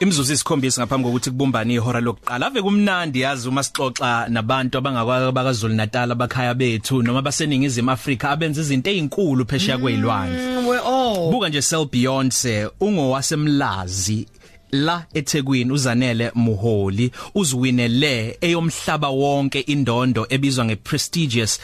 Imzuzu isikhombisa ngaphambi kokuthi kubumbane ihora lokuqala. Ave kumnandi yazi uma sixoxa nabantu abangakwaZulu Natal abakhaya bethu noma baseningizimu Afrika abenza izinto ezinkulu phesheya kwezilwandle we all. Buka nje Sel Beyonce ungowasemlazi la eThekwini uzanele Muholi uziwinele eyomhlaba wonke indondo ebizwa ngeprestigious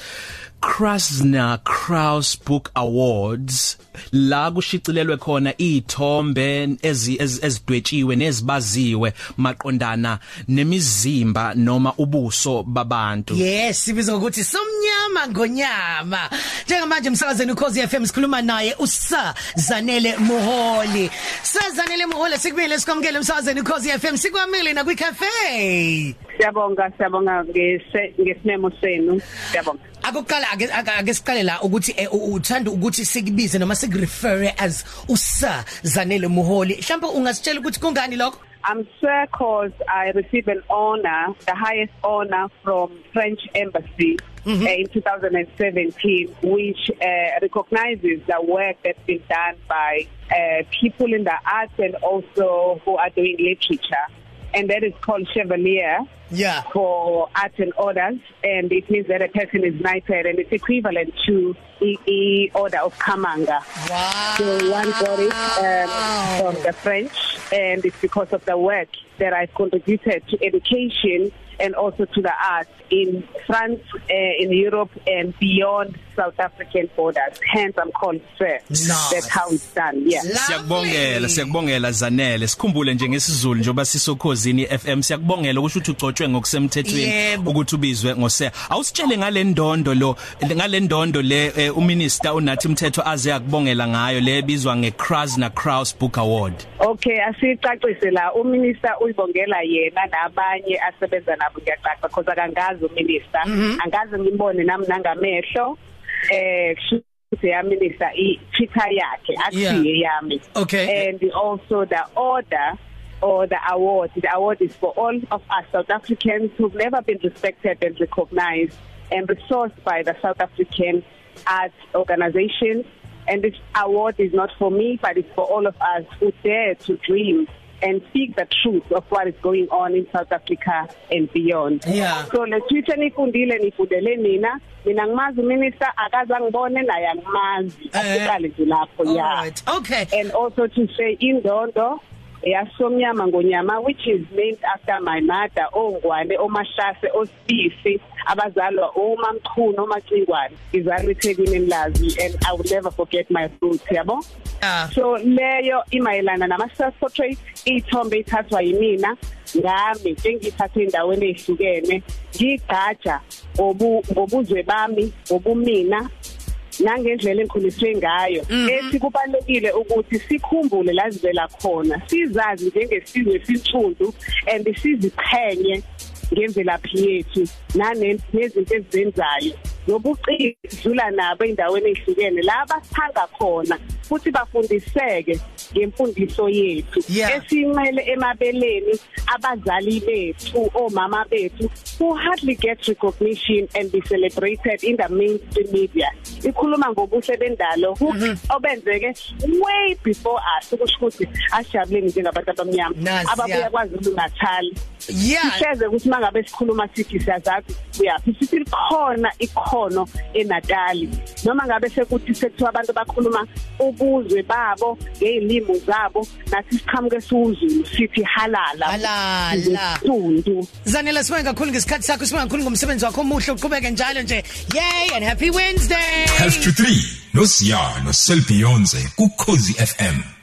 Krasner Kraus Book Awards la kushicilelwe khona izithombe ezidwetshiwe nezibaziwe maqondana nemizimba noma ubuso babantu. Yes sibiza ukuthi somnyama ngonyama. Njengamanje emsakazweni ukhozi FM sikhuluma naye uSir Zanele Moholi. Sir Zanele Moholi sikubile sikwamukele emsakazweni ukhozi FM sikwamile na kwicafe Siyabonga siyabonga ngesimemo senu. Siyabonga. Akuqala ake ake siqale la ukuthi uthanda ukuthi sikubize noma sikurefer as uSir Zanele Moholi mhlawumbe ungasitshela ukuthi kungani lokho I'm sir cause I received an honor, the highest honor from French embassy mm-hmm. uh, in 2017, which uh, recognizes the work that's been done by uh, people in the arts and also who are doing literature. And that is called Chevalier. yeah for art and orders and it means that a person is knighted and it's equivalent to the, the order of Kamanga. Wow. So one got it um, from the French and it's because of the work that I've contributed to education and also to the arts in France, uh, in Europe and beyond South African borders. Hence I'm called Sir. Nice. That's how it's done. Yes. Siyakubongela siyakubongela Zanele sikhumbule nje ngesizulu njoba sisokhozini FM siyakubongela ukuthi uthi ugcotshwe ngokusemthethweni Yebo. ukuthi ubizwe ngose awusitshele ngale ndondo lo ngale ndondo le eh, uminister unathi mthetho aze akubongela ngayo le ebizwa ngeKrasner Kraus Book Award Okay, asicacise la uminister uyibongela yena nabanye asebenza nabo ngiyacaca because akangazi uminister angazi ngimbone nami nangamehlo eh kushuthi ya minister i Twitter yakhe athiye yami. Okay. and also the order or the award the award is for all of us South Africans who've never been respected and recognized and resourced by the South African arts organizations and this award is not for me but it's for all of us who dare to dream and speak the truth of what is going on in South Africa and beyond. Yeah. So le Twitter nifundile nifundele mina mina ngimazi minister akaza ngibone naye angimazi Eh. asiqale nje lapho yeah. Okay. and also to say indondo yasomnyama ngonyama which is named after my mother ongwane omashase osisi abazalwa omamchunu omacingwane izalwa eThekwini emlazi and I will never forget my roots yabo Ah. so leyo imayelana nama self portrait ithombe ithathwa yimina ngami engithathe endaweni ezihlukene ngigaja obu ngobuzwe bami obumina nangendlela engikhuliswe ngayo. Ethi kubalekile ukuthi sikhumbule la sivela khona sizazi njengesizwe sintundu and siziqhenye ngemvelaphi yethu nanezinto ezizenzayo. Nobucikidlula nabo endaweni ezihlukene la basithanda khona. Futhi bafundiseke ngemfundiso yethu. Yeah. esinqele emabeleni abazali bethu omama bethu who hardly get recognition and be celebrated in the mainstream media. Ikhuluma ngobuhle bendalo who obenzeke way before us ukusho ukuthi asijabuleni njengabantu abamnyama ababuya kwaZulu Natal Yeah. Sisheze ukuthi mangabe sikhuluma sithi siyazazi uyaphi? Sithi likhona ikhono eNatali. Noma ngabe sekuthi sekuthiwa abantu bakhuluma ubuzwe babo ngezilimo zabo nathi siqhamuke siwuzulu sithi halala Halala. Sundu Zanele sibonga kakhulu ngesikhathi sakho sibonga kakhulu ngomsebenzi wakho omuhle uqhubeke njalo nje yay and happy wednesday Half to 3 no Siyano Selbionze ku Cozi FM.